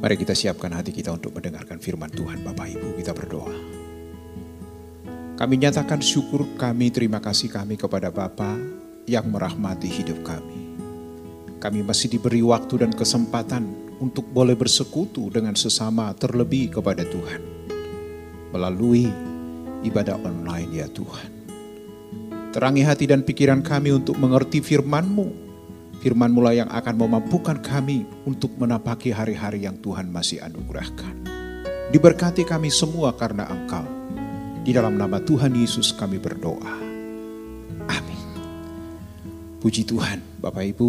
Mari kita siapkan hati kita untuk mendengarkan firman Tuhan Bapak Ibu. Kita berdoa. Kami nyatakan syukur kami, terima kasih kami kepada Bapa yang merahmati hidup kami. Kami masih diberi waktu dan kesempatan untuk boleh bersekutu dengan sesama terlebih kepada Tuhan. Melalui ibadah online ya Tuhan. Terangi hati dan pikiran kami untuk mengerti firman-Mu Firman mula yang akan memampukan kami untuk menapaki hari-hari yang Tuhan masih anugerahkan. Diberkati kami semua karena Engkau. Di dalam nama Tuhan Yesus kami berdoa. Amin. Puji Tuhan, Bapak Ibu,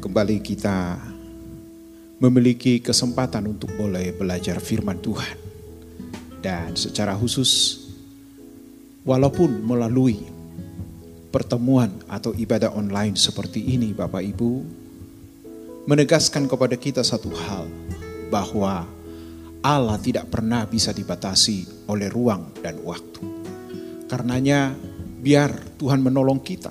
kembali kita memiliki kesempatan untuk boleh belajar firman Tuhan. Dan secara khusus, walaupun melalui pertemuan atau ibadah online seperti ini Bapak Ibu menegaskan kepada kita satu hal bahwa Allah tidak pernah bisa dibatasi oleh ruang dan waktu. Karenanya biar Tuhan menolong kita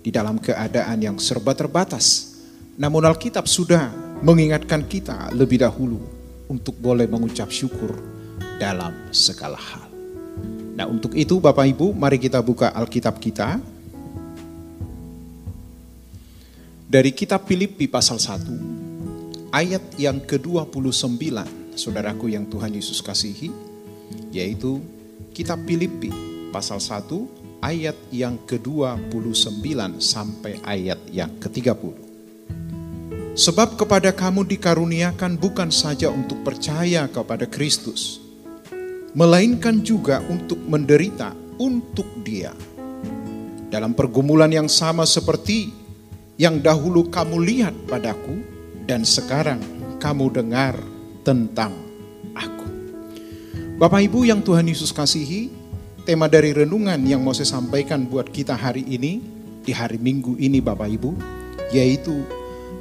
di dalam keadaan yang serba terbatas. Namun Alkitab sudah mengingatkan kita lebih dahulu untuk boleh mengucap syukur dalam segala hal. Nah untuk itu Bapak Ibu mari kita buka Alkitab kita Dari kitab Filipi pasal 1 ayat yang ke-29 saudaraku yang Tuhan Yesus kasihi yaitu kitab Filipi pasal 1 ayat yang ke-29 sampai ayat yang ke-30. Sebab kepada kamu dikaruniakan bukan saja untuk percaya kepada Kristus, melainkan juga untuk menderita untuk Dia. Dalam pergumulan yang sama seperti yang dahulu kamu lihat padaku dan sekarang kamu dengar tentang aku. Bapak Ibu yang Tuhan Yesus kasihi, tema dari renungan yang mau saya sampaikan buat kita hari ini, di hari Minggu ini Bapak Ibu, yaitu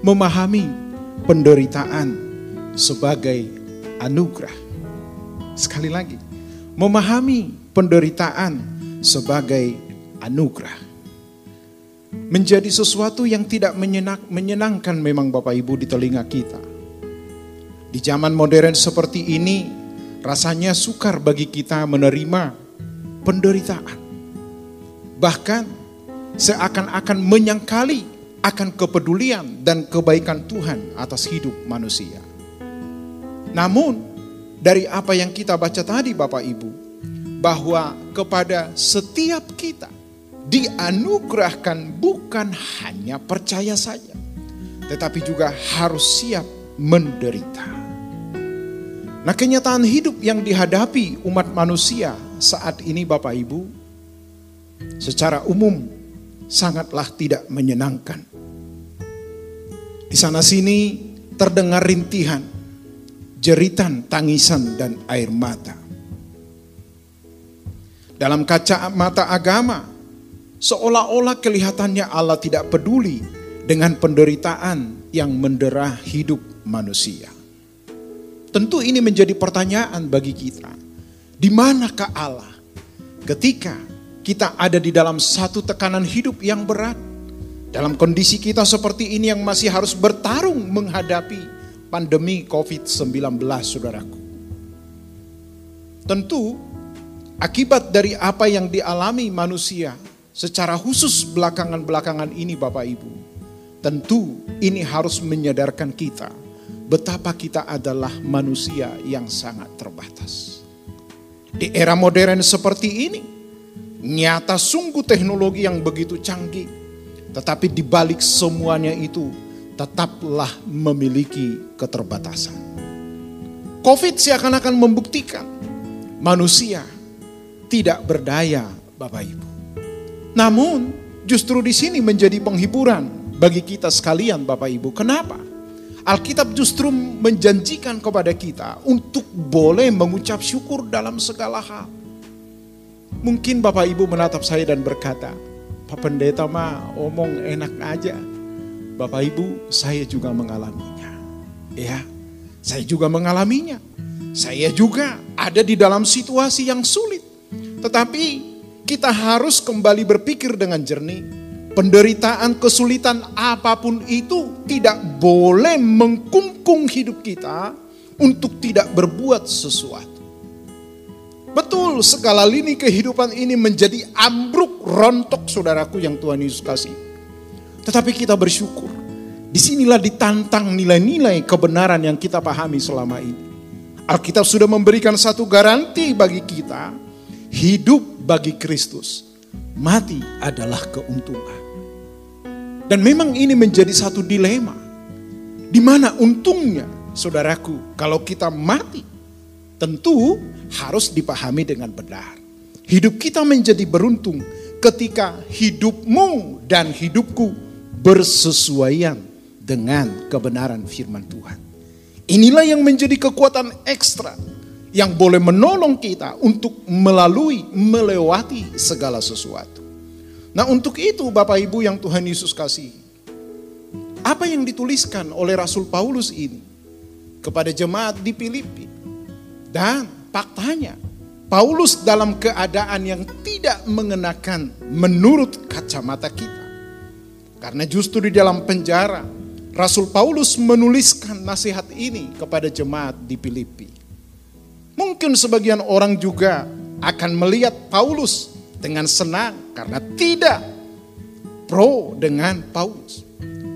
memahami penderitaan sebagai anugerah. Sekali lagi, memahami penderitaan sebagai anugerah menjadi sesuatu yang tidak menyenang, menyenangkan memang Bapak Ibu di telinga kita. Di zaman modern seperti ini, rasanya sukar bagi kita menerima penderitaan. Bahkan seakan-akan menyangkali akan kepedulian dan kebaikan Tuhan atas hidup manusia. Namun, dari apa yang kita baca tadi Bapak Ibu, bahwa kepada setiap kita dianugerahkan bukan hanya percaya saja, tetapi juga harus siap menderita. Nah, kenyataan hidup yang dihadapi umat manusia saat ini, Bapak Ibu, secara umum sangatlah tidak menyenangkan. Di sana-sini terdengar rintihan, jeritan, tangisan, dan air mata. Dalam kaca mata agama, Seolah-olah kelihatannya Allah tidak peduli dengan penderitaan yang mendera hidup manusia. Tentu ini menjadi pertanyaan bagi kita. Di manakah Allah ketika kita ada di dalam satu tekanan hidup yang berat? Dalam kondisi kita seperti ini yang masih harus bertarung menghadapi pandemi COVID-19 saudaraku. Tentu akibat dari apa yang dialami manusia secara khusus belakangan-belakangan ini Bapak Ibu. Tentu ini harus menyadarkan kita betapa kita adalah manusia yang sangat terbatas. Di era modern seperti ini, nyata sungguh teknologi yang begitu canggih, tetapi di balik semuanya itu tetaplah memiliki keterbatasan. Covid seakan-akan membuktikan manusia tidak berdaya, Bapak Ibu. Namun justru di sini menjadi penghiburan bagi kita sekalian Bapak Ibu. Kenapa? Alkitab justru menjanjikan kepada kita untuk boleh mengucap syukur dalam segala hal. Mungkin Bapak Ibu menatap saya dan berkata, Pak Pendeta mah omong enak aja. Bapak Ibu, saya juga mengalaminya. Ya, saya juga mengalaminya. Saya juga ada di dalam situasi yang sulit. Tetapi kita harus kembali berpikir dengan jernih. Penderitaan, kesulitan apa pun itu tidak boleh mengkungkung hidup kita untuk tidak berbuat sesuatu. Betul, segala lini kehidupan ini menjadi ambruk rontok saudaraku yang Tuhan Yesus kasih. Tetapi kita bersyukur. Di sinilah ditantang nilai-nilai kebenaran yang kita pahami selama ini. Alkitab sudah memberikan satu garansi bagi kita. Hidup bagi Kristus. Mati adalah keuntungan. Dan memang ini menjadi satu dilema. Di mana untungnya, saudaraku, kalau kita mati, tentu harus dipahami dengan benar. Hidup kita menjadi beruntung ketika hidupmu dan hidupku bersesuaian dengan kebenaran firman Tuhan. Inilah yang menjadi kekuatan ekstra yang boleh menolong kita untuk melalui, melewati segala sesuatu. Nah untuk itu Bapak Ibu yang Tuhan Yesus kasih, apa yang dituliskan oleh Rasul Paulus ini kepada jemaat di Filipi dan faktanya Paulus dalam keadaan yang tidak mengenakan menurut kacamata kita. Karena justru di dalam penjara Rasul Paulus menuliskan nasihat ini kepada jemaat di Filipi. Mungkin sebagian orang juga akan melihat Paulus dengan senang karena tidak pro dengan Paulus.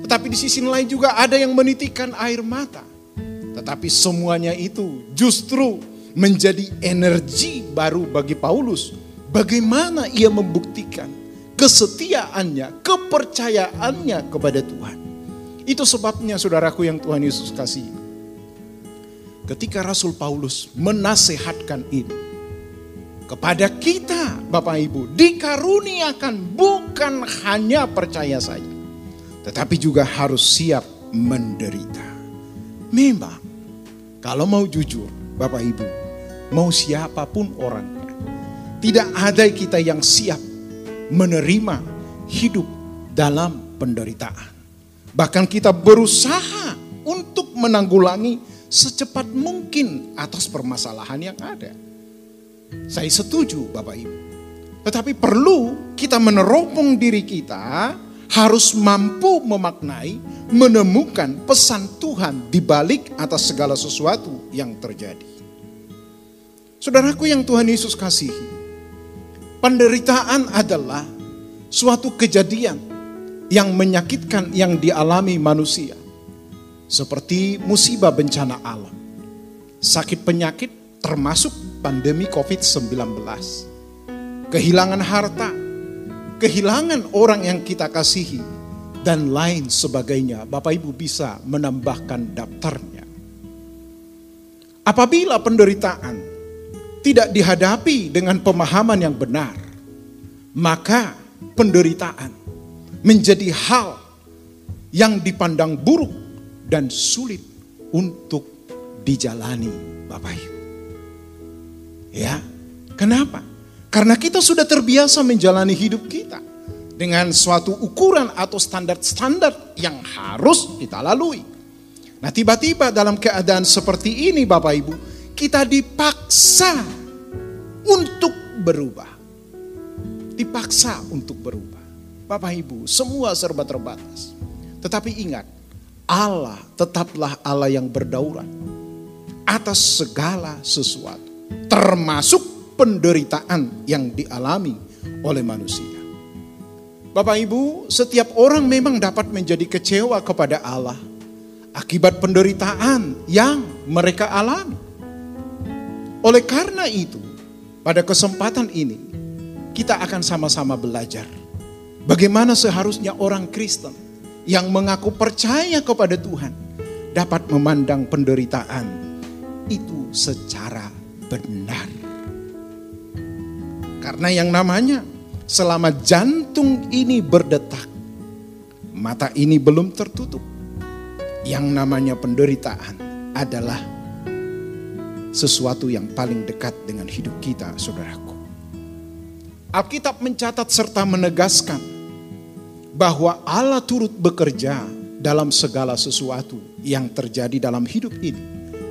Tetapi di sisi lain juga ada yang menitikan air mata. Tetapi semuanya itu justru menjadi energi baru bagi Paulus. Bagaimana ia membuktikan kesetiaannya, kepercayaannya kepada Tuhan. Itu sebabnya saudaraku yang Tuhan Yesus kasih. Ketika Rasul Paulus menasehatkan ini kepada kita Bapak Ibu dikaruniakan bukan hanya percaya saja tetapi juga harus siap menderita. Memang kalau mau jujur Bapak Ibu mau siapa pun orangnya. Tidak ada kita yang siap menerima hidup dalam penderitaan. Bahkan kita berusaha untuk menanggulangi secepat mungkin atas permasalahan yang ada. Saya setuju Bapak Ibu. Tetapi perlu kita meneropong diri kita harus mampu memaknai, menemukan pesan Tuhan di balik atas segala sesuatu yang terjadi. Saudaraku yang Tuhan Yesus kasihi, penderitaan adalah suatu kejadian yang menyakitkan yang dialami manusia. Seperti musibah bencana alam, sakit penyakit termasuk pandemi COVID-19, kehilangan harta, kehilangan orang yang kita kasihi, dan lain sebagainya. Bapak Ibu bisa menambahkan daftarnya. Apabila penderitaan tidak dihadapi dengan pemahaman yang benar, maka penderitaan menjadi hal yang dipandang buruk dan sulit untuk dijalani Bapak Ibu. Ya, kenapa? Karena kita sudah terbiasa menjalani hidup kita dengan suatu ukuran atau standar-standar yang harus kita lalui. Nah, tiba-tiba dalam keadaan seperti ini Bapak Ibu, kita dipaksa untuk berubah. Dipaksa untuk berubah. Bapak Ibu, semua serba terbatas. Tetapi ingat, Allah tetaplah Allah yang berdaulat atas segala sesuatu, termasuk penderitaan yang dialami oleh manusia. Bapak Ibu, setiap orang memang dapat menjadi kecewa kepada Allah akibat penderitaan yang mereka alami. Oleh karena itu, pada kesempatan ini kita akan sama-sama belajar bagaimana seharusnya orang Kristen yang mengaku percaya kepada Tuhan dapat memandang penderitaan itu secara benar. Karena yang namanya selama jantung ini berdetak, mata ini belum tertutup. Yang namanya penderitaan adalah sesuatu yang paling dekat dengan hidup kita, saudaraku. Alkitab mencatat serta menegaskan bahwa Allah turut bekerja dalam segala sesuatu yang terjadi dalam hidup ini,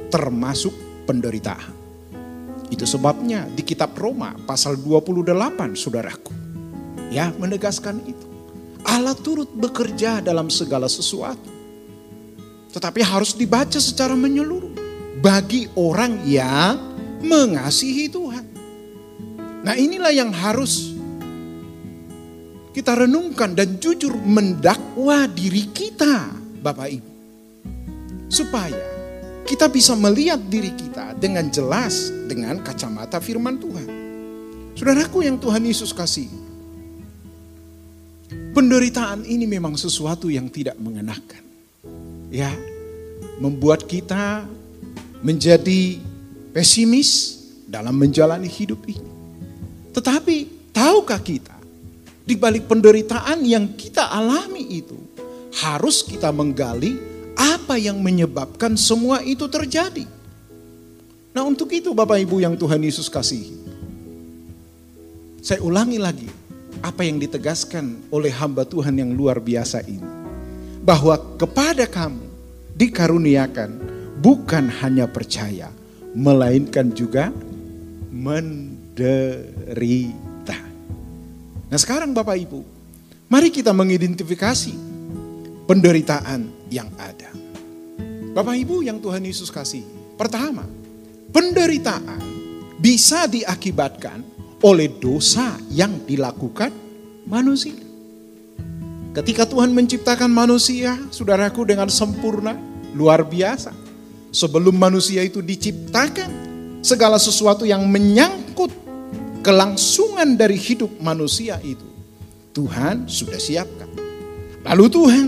termasuk penderitaan. Itu sebabnya di kitab Roma pasal 28, saudaraku. Ya, menegaskan itu. Allah turut bekerja dalam segala sesuatu. Tetapi harus dibaca secara menyeluruh bagi orang yang mengasihi Tuhan. Nah, inilah yang harus kita renungkan dan jujur mendakwa diri kita, Bapak Ibu. Supaya kita bisa melihat diri kita dengan jelas dengan kacamata firman Tuhan. Saudaraku yang Tuhan Yesus kasih. Penderitaan ini memang sesuatu yang tidak mengenakan. Ya, membuat kita menjadi pesimis dalam menjalani hidup ini. Tetapi tahukah kita di balik penderitaan yang kita alami itu harus kita menggali apa yang menyebabkan semua itu terjadi. Nah, untuk itu Bapak Ibu yang Tuhan Yesus kasihi. Saya ulangi lagi apa yang ditegaskan oleh hamba Tuhan yang luar biasa ini. Bahwa kepada kamu dikaruniakan bukan hanya percaya, melainkan juga menderita. Nah sekarang Bapak Ibu, mari kita mengidentifikasi penderitaan yang ada. Bapak Ibu yang Tuhan Yesus kasih. Pertama, penderitaan bisa diakibatkan oleh dosa yang dilakukan manusia. Ketika Tuhan menciptakan manusia, saudaraku dengan sempurna, luar biasa. Sebelum manusia itu diciptakan, segala sesuatu yang menyangkut kelangsungan dari hidup manusia itu, Tuhan sudah siapkan. Lalu Tuhan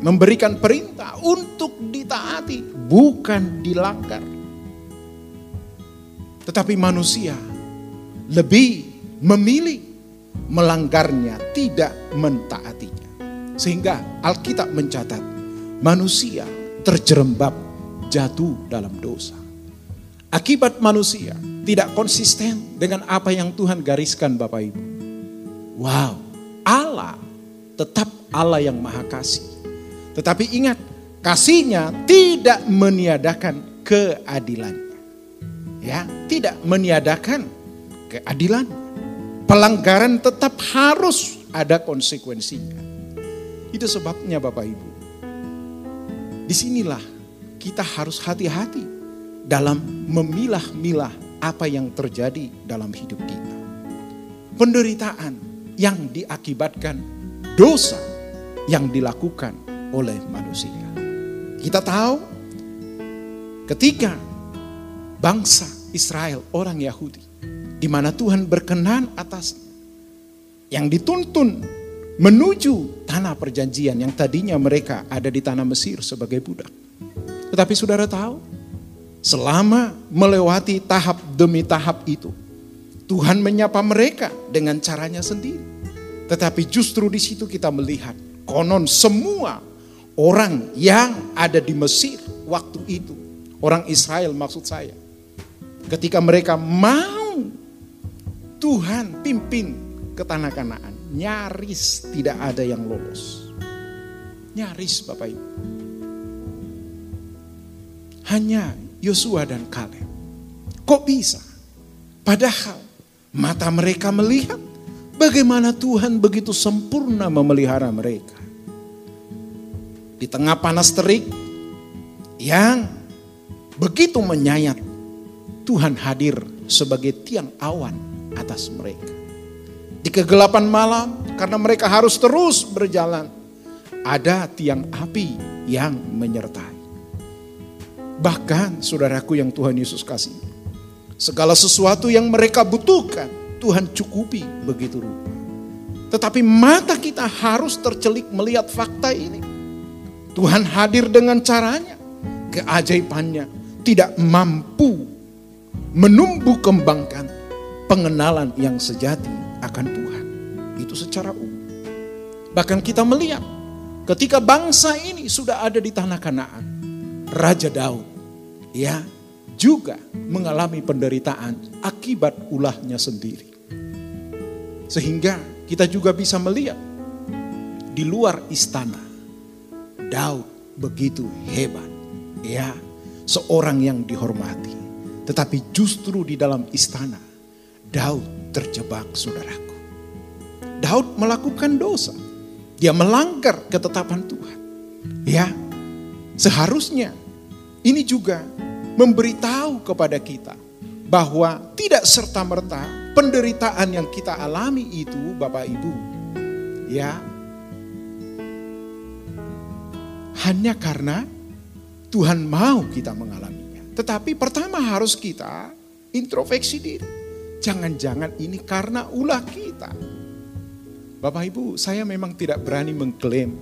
memberikan perintah untuk ditaati, bukan dilanggar. Tetapi manusia lebih memilih melanggarnya, tidak mentaatinya. Sehingga Alkitab mencatat manusia terjerembab jatuh dalam dosa. Akibat manusia tidak konsisten dengan apa yang Tuhan gariskan Bapak Ibu. Wow, Allah tetap Allah yang maha kasih. Tetapi ingat, kasihnya tidak meniadakan keadilannya. Ya, tidak meniadakan keadilan. Pelanggaran tetap harus ada konsekuensinya. Itu sebabnya Bapak Ibu. Di sinilah kita harus hati-hati dalam memilah-milah apa yang terjadi dalam hidup kita. Penderitaan yang diakibatkan dosa yang dilakukan oleh manusia. Kita tahu ketika bangsa Israel, orang Yahudi, di mana Tuhan berkenan atas yang dituntun menuju tanah perjanjian yang tadinya mereka ada di tanah Mesir sebagai budak. Tetapi saudara tahu, selama melewati tahap demi tahap itu, Tuhan menyapa mereka dengan caranya sendiri. Tetapi justru di situ kita melihat konon semua orang yang ada di Mesir waktu itu, orang Israel maksud saya, ketika mereka mau Tuhan pimpin ke tanah kanaan. Nyaris tidak ada yang lolos. Nyaris Bapak Ibu. Hanya Yosua dan Kaleb. Kok bisa? Padahal mata mereka melihat bagaimana Tuhan begitu sempurna memelihara mereka. Di tengah panas terik yang begitu menyayat, Tuhan hadir sebagai tiang awan atas mereka. Di kegelapan malam, karena mereka harus terus berjalan, ada tiang api yang menyertai. Bahkan saudaraku yang Tuhan Yesus kasih, segala sesuatu yang mereka butuhkan, Tuhan cukupi begitu rupa. Tetapi mata kita harus tercelik melihat fakta ini. Tuhan hadir dengan caranya, keajaibannya tidak mampu menumbuh kembangkan pengenalan yang sejati akan Tuhan. Itu secara umum. Bahkan kita melihat ketika bangsa ini sudah ada di tanah Kanaan, Raja Daud ya juga mengalami penderitaan akibat ulahnya sendiri. Sehingga kita juga bisa melihat di luar istana Daud begitu hebat ya seorang yang dihormati tetapi justru di dalam istana Daud terjebak saudaraku. Daud melakukan dosa. Dia melanggar ketetapan Tuhan. Ya, seharusnya ini juga memberitahu kepada kita bahwa tidak serta-merta penderitaan yang kita alami itu Bapak Ibu ya hanya karena Tuhan mau kita mengalaminya. Tetapi pertama harus kita introspeksi diri. Jangan-jangan ini karena ulah kita. Bapak Ibu, saya memang tidak berani mengklaim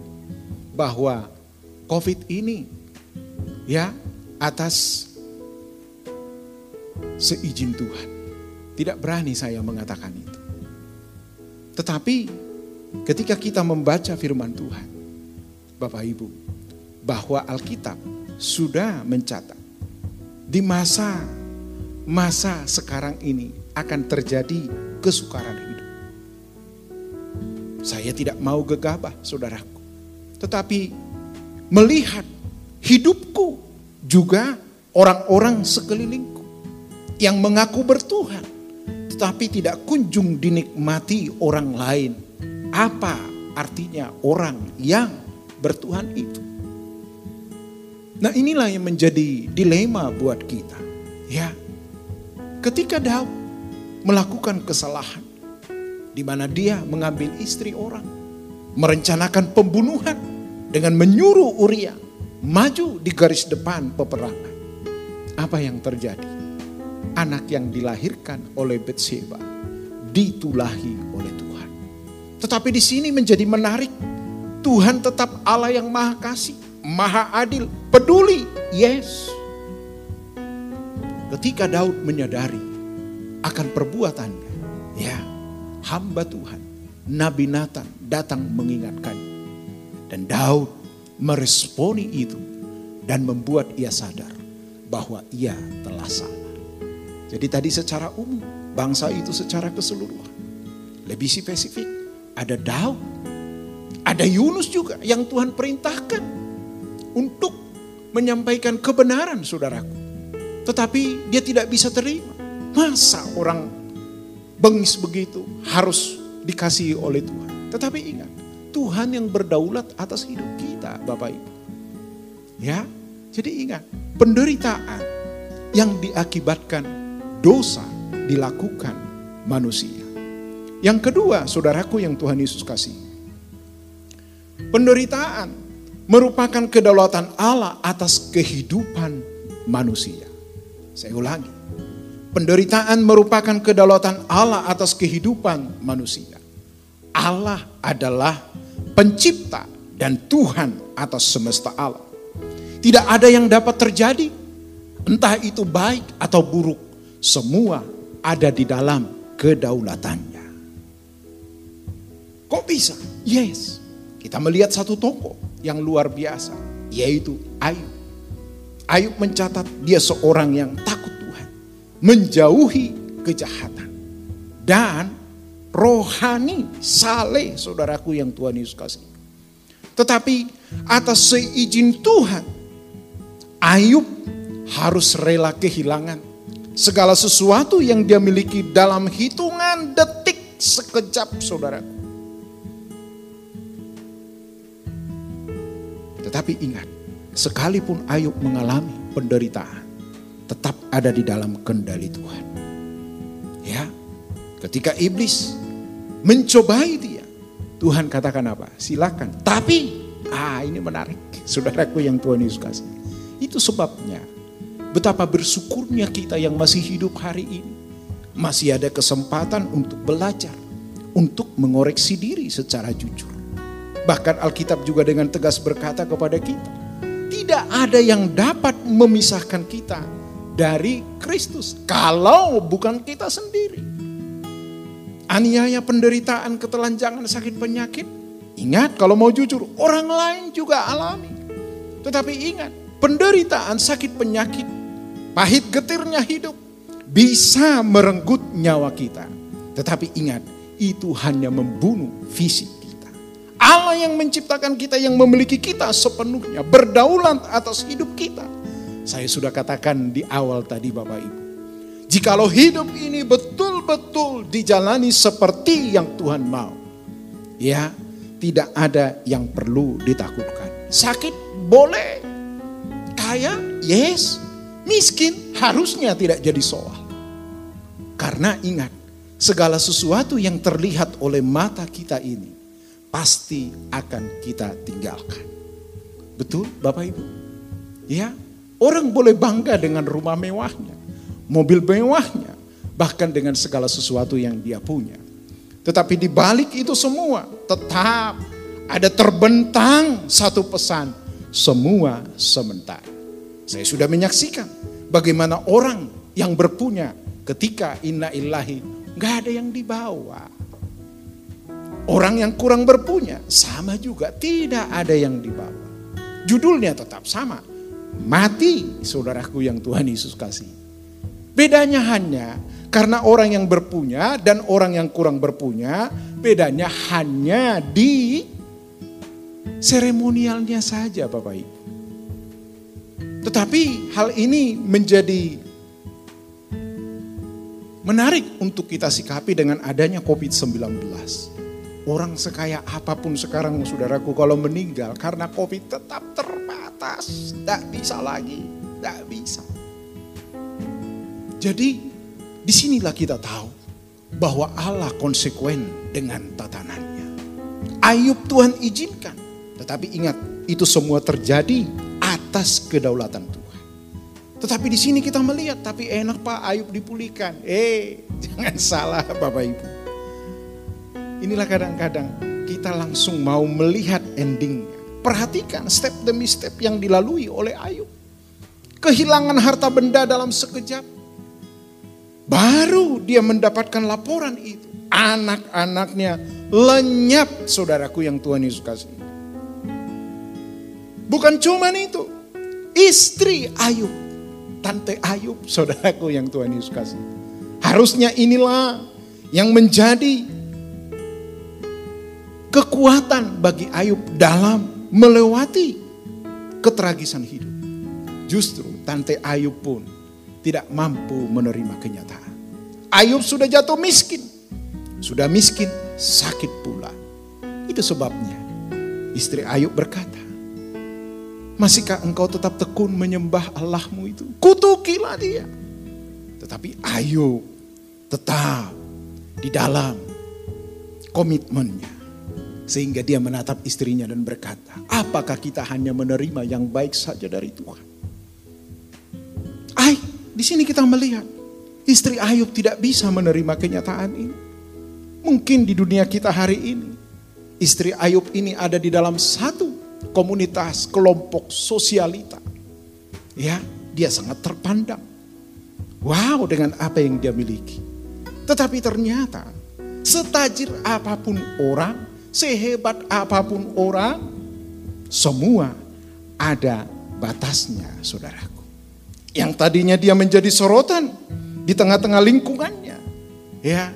bahwa COVID ini ya atas seizin Tuhan. Tidak berani saya mengatakan itu. Tetapi ketika kita membaca firman Tuhan, Bapak Ibu, bahwa Alkitab sudah mencatat di masa masa sekarang ini akan terjadi kesukaran hidup. Saya tidak mau gegabah, saudaraku. Tetapi melihat hidupku juga orang-orang sekelilingku yang mengaku bertuhan, tetapi tidak kunjung dinikmati orang lain. Apa artinya orang yang bertuhan itu? Nah inilah yang menjadi dilema buat kita. Ya, ketika Daud melakukan kesalahan, di mana dia mengambil istri orang, merencanakan pembunuhan dengan menyuruh Uria maju di garis depan peperangan. Apa yang terjadi? Anak yang dilahirkan oleh Betseba ditulahi oleh Tuhan. Tetapi di sini menjadi menarik. Tuhan tetap Allah yang maha kasih maha adil, peduli. Yes. Ketika Daud menyadari akan perbuatannya, ya, hamba Tuhan, Nabi Nathan datang mengingatkan. Dan Daud meresponi itu dan membuat ia sadar bahwa ia telah salah. Jadi tadi secara umum, bangsa itu secara keseluruhan. Lebih spesifik, ada Daud, ada Yunus juga yang Tuhan perintahkan untuk menyampaikan kebenaran saudaraku. Tetapi dia tidak bisa terima. Masa orang bengis begitu harus dikasihi oleh Tuhan. Tetapi ingat, Tuhan yang berdaulat atas hidup kita Bapak Ibu. Ya, jadi ingat, penderitaan yang diakibatkan dosa dilakukan manusia. Yang kedua, saudaraku yang Tuhan Yesus kasih. Penderitaan merupakan kedaulatan Allah atas kehidupan manusia. Saya ulangi. Penderitaan merupakan kedaulatan Allah atas kehidupan manusia. Allah adalah pencipta dan Tuhan atas semesta alam. Tidak ada yang dapat terjadi, entah itu baik atau buruk, semua ada di dalam kedaulatannya. Kok bisa? Yes. Kita melihat satu tokoh yang luar biasa, yaitu Ayub. Ayub mencatat dia seorang yang takut Tuhan, menjauhi kejahatan, dan rohani saleh saudaraku yang Tuhan Yesus kasih. Tetapi atas seizin Tuhan, Ayub harus rela kehilangan segala sesuatu yang dia miliki dalam hitungan detik sekejap saudaraku. Tetapi ingat, sekalipun Ayub mengalami penderitaan, tetap ada di dalam kendali Tuhan. Ya, ketika iblis mencobai dia, Tuhan katakan apa? Silakan. Tapi, ah ini menarik, saudaraku yang Tuhan Yesus kasih. Itu sebabnya betapa bersyukurnya kita yang masih hidup hari ini. Masih ada kesempatan untuk belajar, untuk mengoreksi diri secara jujur. Bahkan Alkitab juga dengan tegas berkata kepada kita, tidak ada yang dapat memisahkan kita dari Kristus kalau bukan kita sendiri. Aniaya, penderitaan, ketelanjangan, sakit penyakit. Ingat kalau mau jujur, orang lain juga alami. Tetapi ingat, penderitaan, sakit penyakit, pahit getirnya hidup bisa merenggut nyawa kita. Tetapi ingat, itu hanya membunuh fisik Allah yang menciptakan kita, yang memiliki kita sepenuhnya, berdaulat atas hidup kita. Saya sudah katakan di awal tadi Bapak Ibu. Jikalau hidup ini betul-betul dijalani seperti yang Tuhan mau. Ya, tidak ada yang perlu ditakutkan. Sakit boleh. Kaya, yes. miskin harusnya tidak jadi soal. Karena ingat, segala sesuatu yang terlihat oleh mata kita ini pasti akan kita tinggalkan. Betul Bapak Ibu? Ya, orang boleh bangga dengan rumah mewahnya, mobil mewahnya, bahkan dengan segala sesuatu yang dia punya. Tetapi di balik itu semua tetap ada terbentang satu pesan, semua sementara. Saya sudah menyaksikan bagaimana orang yang berpunya ketika inna illahi nggak ada yang dibawa. Orang yang kurang berpunya sama juga tidak ada yang dibawa. Judulnya tetap sama. Mati saudaraku yang Tuhan Yesus kasih. Bedanya hanya karena orang yang berpunya dan orang yang kurang berpunya, bedanya hanya di seremonialnya saja Bapak Ibu. Tetapi hal ini menjadi menarik untuk kita sikapi dengan adanya COVID-19. Orang sekaya apa pun sekarang saudaraku kalau meninggal karena COVID tetap terbatas. Tidak bisa lagi, tidak bisa. Jadi di sinilah kita tahu bahwa Allah konsekuen dengan tatanannya. Ayub Tuhan izinkan. Tetapi ingat itu semua terjadi atas kedaulatan Tuhan. Tetapi di sini kita melihat, tapi enak Pak Ayub dipulihkan. Eh, jangan salah Bapak Ibu. Inilah kadang-kadang kita langsung mau melihat endingnya. Perhatikan step demi step yang dilalui oleh Ayub. Kehilangan harta benda dalam sekejap. Baru dia mendapatkan laporan itu. Anak-anaknya lenyap saudaraku yang Tuhan Yesus kasih. Bukan cuma itu. Istri Ayub. Tante Ayub, saudaraku yang Tuhan Yesus kasih. Harusnya inilah yang menjadi kekuatan bagi Ayub dalam melewati ketragisan hidup. Justru Tante Ayub pun tidak mampu menerima kenyataan. Ayub sudah jatuh miskin. Sudah miskin, sakit pula. Itu sebabnya istri Ayub berkata, Masihkah engkau tetap tekun menyembah Allahmu itu? Kutukilah dia. Tetapi ayo tetap di dalam komitmennya. Sehingga dia menatap istrinya dan berkata, apakah kita hanya menerima yang baik saja dari Tuhan? Di sini kita melihat istri Ayub tidak bisa menerima kenyataan ini. Mungkin di dunia kita hari ini, istri Ayub ini ada di dalam satu komunitas, kelompok sosialita. Ya, dia sangat terpandang. Wow, dengan apa yang dia miliki. Tetapi ternyata setajir apa pun orang, sehebat apa pun orang, semua ada batasnya, saudaraku. Yang tadinya dia menjadi sorotan di tengah-tengah lingkungannya. Ya,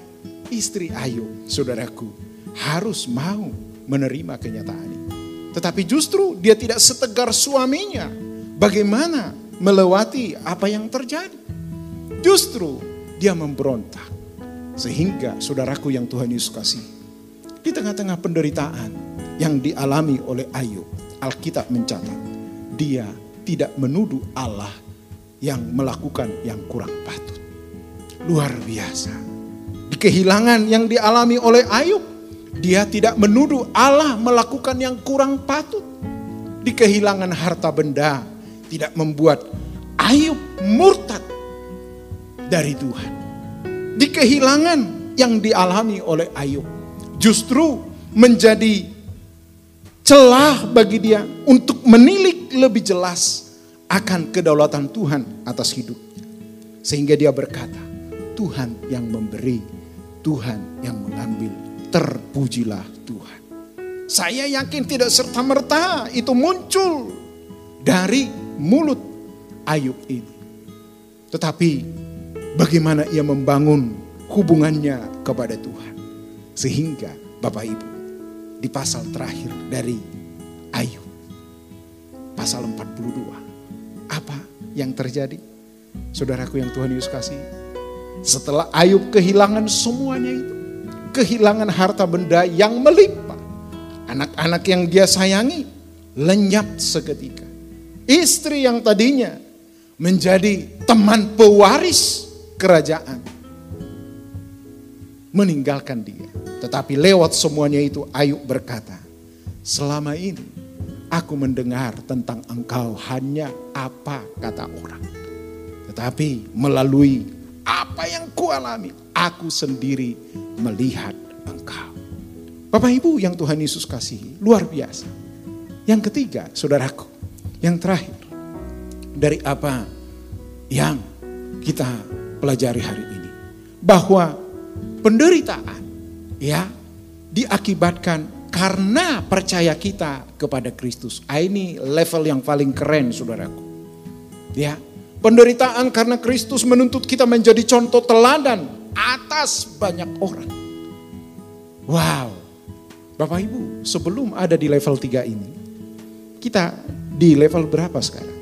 istri Ayub, saudaraku, harus mau menerima kenyataan ini. Tetapi justru dia tidak setegar suaminya. Bagaimana melewati apa yang terjadi? Justru dia memberontak. Sehingga saudaraku yang Tuhan Yesus kasih. Di tengah-tengah penderitaan yang dialami oleh Ayub. Alkitab mencatat. Dia tidak menuduh Allah yang melakukan yang kurang patut. Luar biasa. Di kehilangan yang dialami oleh Ayub dia tidak menuduh Allah melakukan yang kurang patut. Di kehilangan harta benda tidak membuat Ayub murtad dari Tuhan. Di kehilangan yang dialami oleh Ayub justru menjadi celah bagi dia untuk menilik lebih jelas akan kedaulatan Tuhan atas hidupnya. Sehingga dia berkata, Tuhan yang memberi, Tuhan yang mengambil terpujilah Tuhan. Saya yakin tidak serta-merta itu muncul dari mulut Ayub ini. Tetapi bagaimana ia membangun hubungannya kepada Tuhan. Sehingga Bapak Ibu di pasal terakhir dari Ayub. Pasal 42. Apa yang terjadi? Saudaraku yang Tuhan Yesus kasih. Setelah Ayub kehilangan semuanya itu kehilangan harta benda yang melimpah. Anak-anak yang dia sayangi lenyap seketika. Istri yang tadinya menjadi teman pewaris kerajaan. Meninggalkan dia. Tetapi lewat semuanya itu Ayub berkata, selama ini aku mendengar tentang engkau hanya apa kata orang. Tetapi melalui apa yang kualami, aku sendiri melihat engkau. Bapak Ibu yang Tuhan Yesus kasihi, luar biasa. Yang ketiga, saudaraku, yang terakhir, dari apa yang kita pelajari hari ini. Bahwa penderitaan ya diakibatkan karena percaya kita kepada Kristus. Ah, ini level yang paling keren saudaraku. Ya, penderitaan karena Kristus menuntut kita menjadi contoh teladan atas banyak orang. Wow. Bapak Ibu, sebelum ada di level 3 ini, kita di level berapa sekarang?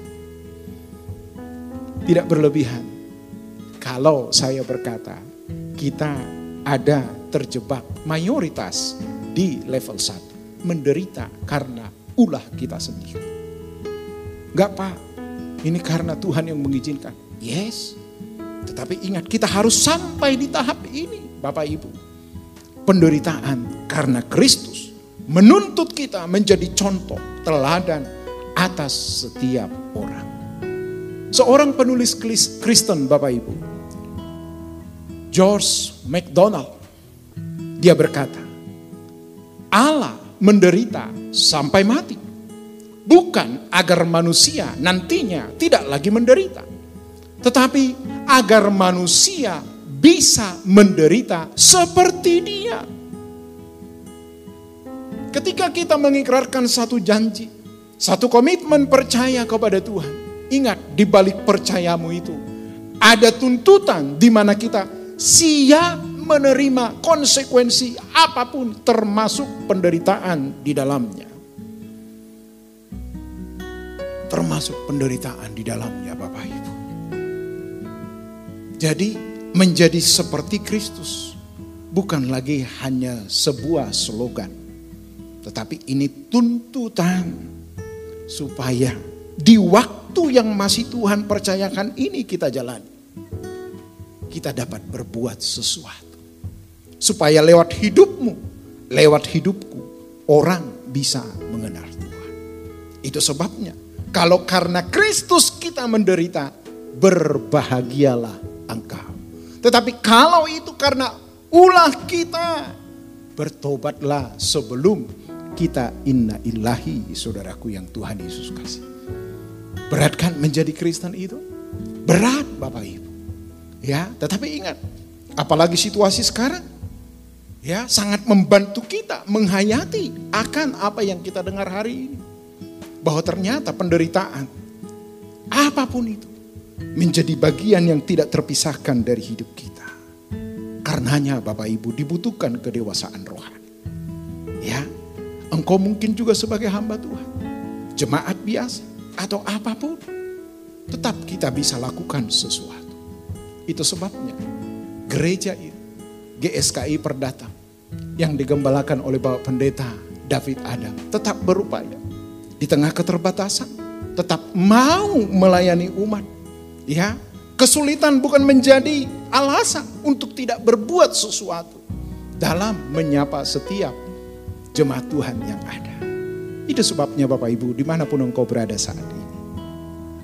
Tidak berlebihan. Kalau saya berkata, kita ada terjebak mayoritas di level 1. Menderita karena ulah kita sendiri. Enggak pak, ini karena Tuhan yang mengizinkan. Yes, tetapi ingat kita harus sampai di tahap ini Bapak Ibu. Penderitaan karena Kristus menuntut kita menjadi contoh teladan atas setiap orang. Seorang penulis Kristen Bapak Ibu, George MacDonald, dia berkata, Allah menderita sampai mati. Bukan agar manusia nantinya tidak lagi menderita. Tetapi agar manusia bisa menderita seperti dia. Ketika kita mengikrarkan satu janji, satu komitmen percaya kepada Tuhan. Ingat di balik percayamu itu ada tuntutan di mana kita siap menerima konsekuensi apa pun termasuk penderitaan di dalamnya. Termasuk penderitaan di dalamnya Bapak Ibu. Jadi menjadi seperti Kristus bukan lagi hanya sebuah slogan. Tetapi ini tuntutan supaya di waktu yang masih Tuhan percayakan ini kita jalani. Kita dapat berbuat sesuatu. Supaya lewat hidupmu, lewat hidupku, orang bisa mengenal Tuhan. Itu sebabnya, kalau karena Kristus kita menderita, berbahagialah engkau. Tetapi kalau itu karena ulah kita, bertobatlah sebelum kita inna ilahi saudaraku yang Tuhan Yesus kasih. Berat kan menjadi Kristen itu? Berat Bapak Ibu. Ya, tetapi ingat, apalagi situasi sekarang, ya sangat membantu kita menghayati akan apa yang kita dengar hari ini. Bahwa ternyata penderitaan, apa pun itu, menjadi bagian yang tidak terpisahkan dari hidup kita. Karenanya Bapak Ibu dibutuhkan kedewasaan rohani. Ya, Engkau mungkin juga sebagai hamba Tuhan. Jemaat biasa atau apa pun. Tetap kita bisa lakukan sesuatu. Itu sebabnya gereja ini, GSKI Perdata yang digembalakan oleh Bapak Pendeta David Adam tetap berupaya di tengah keterbatasan tetap mau melayani umat. Ya, kesulitan bukan menjadi alasan untuk tidak berbuat sesuatu dalam menyapa setiap jemaat Tuhan yang ada. Itu sebabnya Bapak Ibu, di mana pun engkau berada saat ini.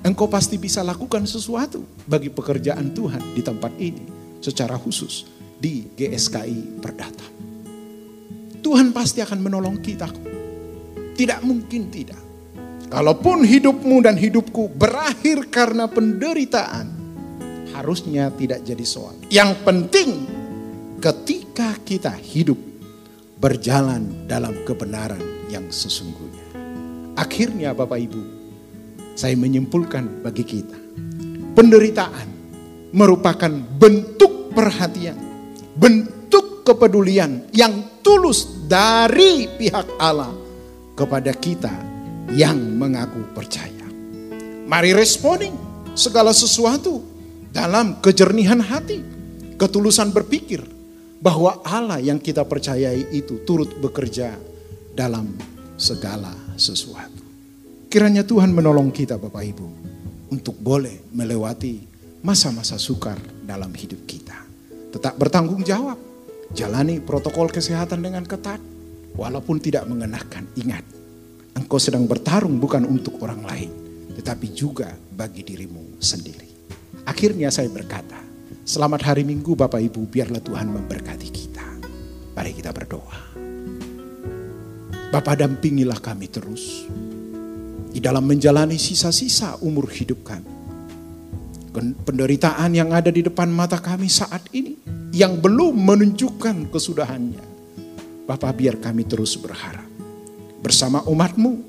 Engkau pasti bisa lakukan sesuatu bagi pekerjaan Tuhan di tempat ini. Secara khusus di GSKI Perdata. Tuhan pasti akan menolong kita. Tidak mungkin tidak. Kalaupun hidupmu dan hidupku berakhir karena penderitaan, harusnya tidak jadi soal. Yang penting ketika kita hidup berjalan dalam kebenaran yang sesungguhnya. Akhirnya Bapak Ibu, saya menyimpulkan bagi kita, penderitaan merupakan bentuk perhatian, bentuk kepedulian yang tulus dari pihak Allah kepada kita yang mengaku percaya. Mari responi segala sesuatu dalam kejernihan hati, ketulusan berpikir, bahwa Allah yang kita percayai itu turut bekerja dalam segala sesuatu. Kiranya Tuhan menolong kita Bapak Ibu untuk boleh melewati masa-masa sukar dalam hidup kita. Tetap bertanggung jawab, jalani protokol kesehatan dengan ketat, walaupun tidak mengenakan. Ingat, engkau sedang bertarung bukan untuk orang lain, tetapi juga bagi dirimu sendiri. Akhirnya saya berkata, selamat hari Minggu Bapak Ibu, biarlah Tuhan memberkati kita. Mari kita berdoa. Bapak dampingilah kami terus di dalam menjalani sisa-sisa umur hidup kami. Penderitaan yang ada di depan mata kami saat ini yang belum menunjukkan kesudahannya. Bapak biar kami terus berharap bersama umatmu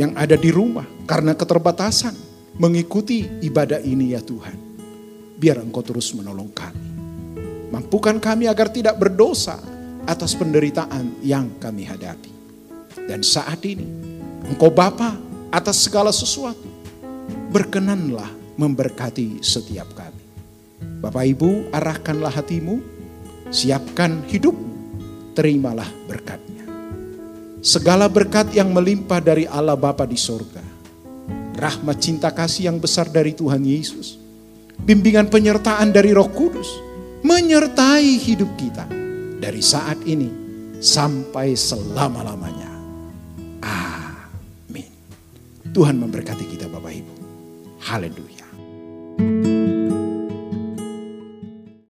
yang ada di rumah karena keterbatasan mengikuti ibadah ini ya Tuhan. Biar engkau terus menolong kami. Mampukan kami agar tidak berdosa atas penderitaan yang kami hadapi. Dan saat ini, Engkau Bapa atas segala sesuatu, berkenanlah memberkati setiap kami. Bapak Ibu, arahkanlah hatimu, siapkan hidup, terimalah berkatnya. Segala berkat yang melimpah dari Allah Bapa di sorga, rahmat cinta kasih yang besar dari Tuhan Yesus, bimbingan penyertaan dari Roh Kudus, menyertai hidup kita dari saat ini sampai selama-lamanya. Tuhan memberkati kita Bapak Ibu. Haleluya. Thank you.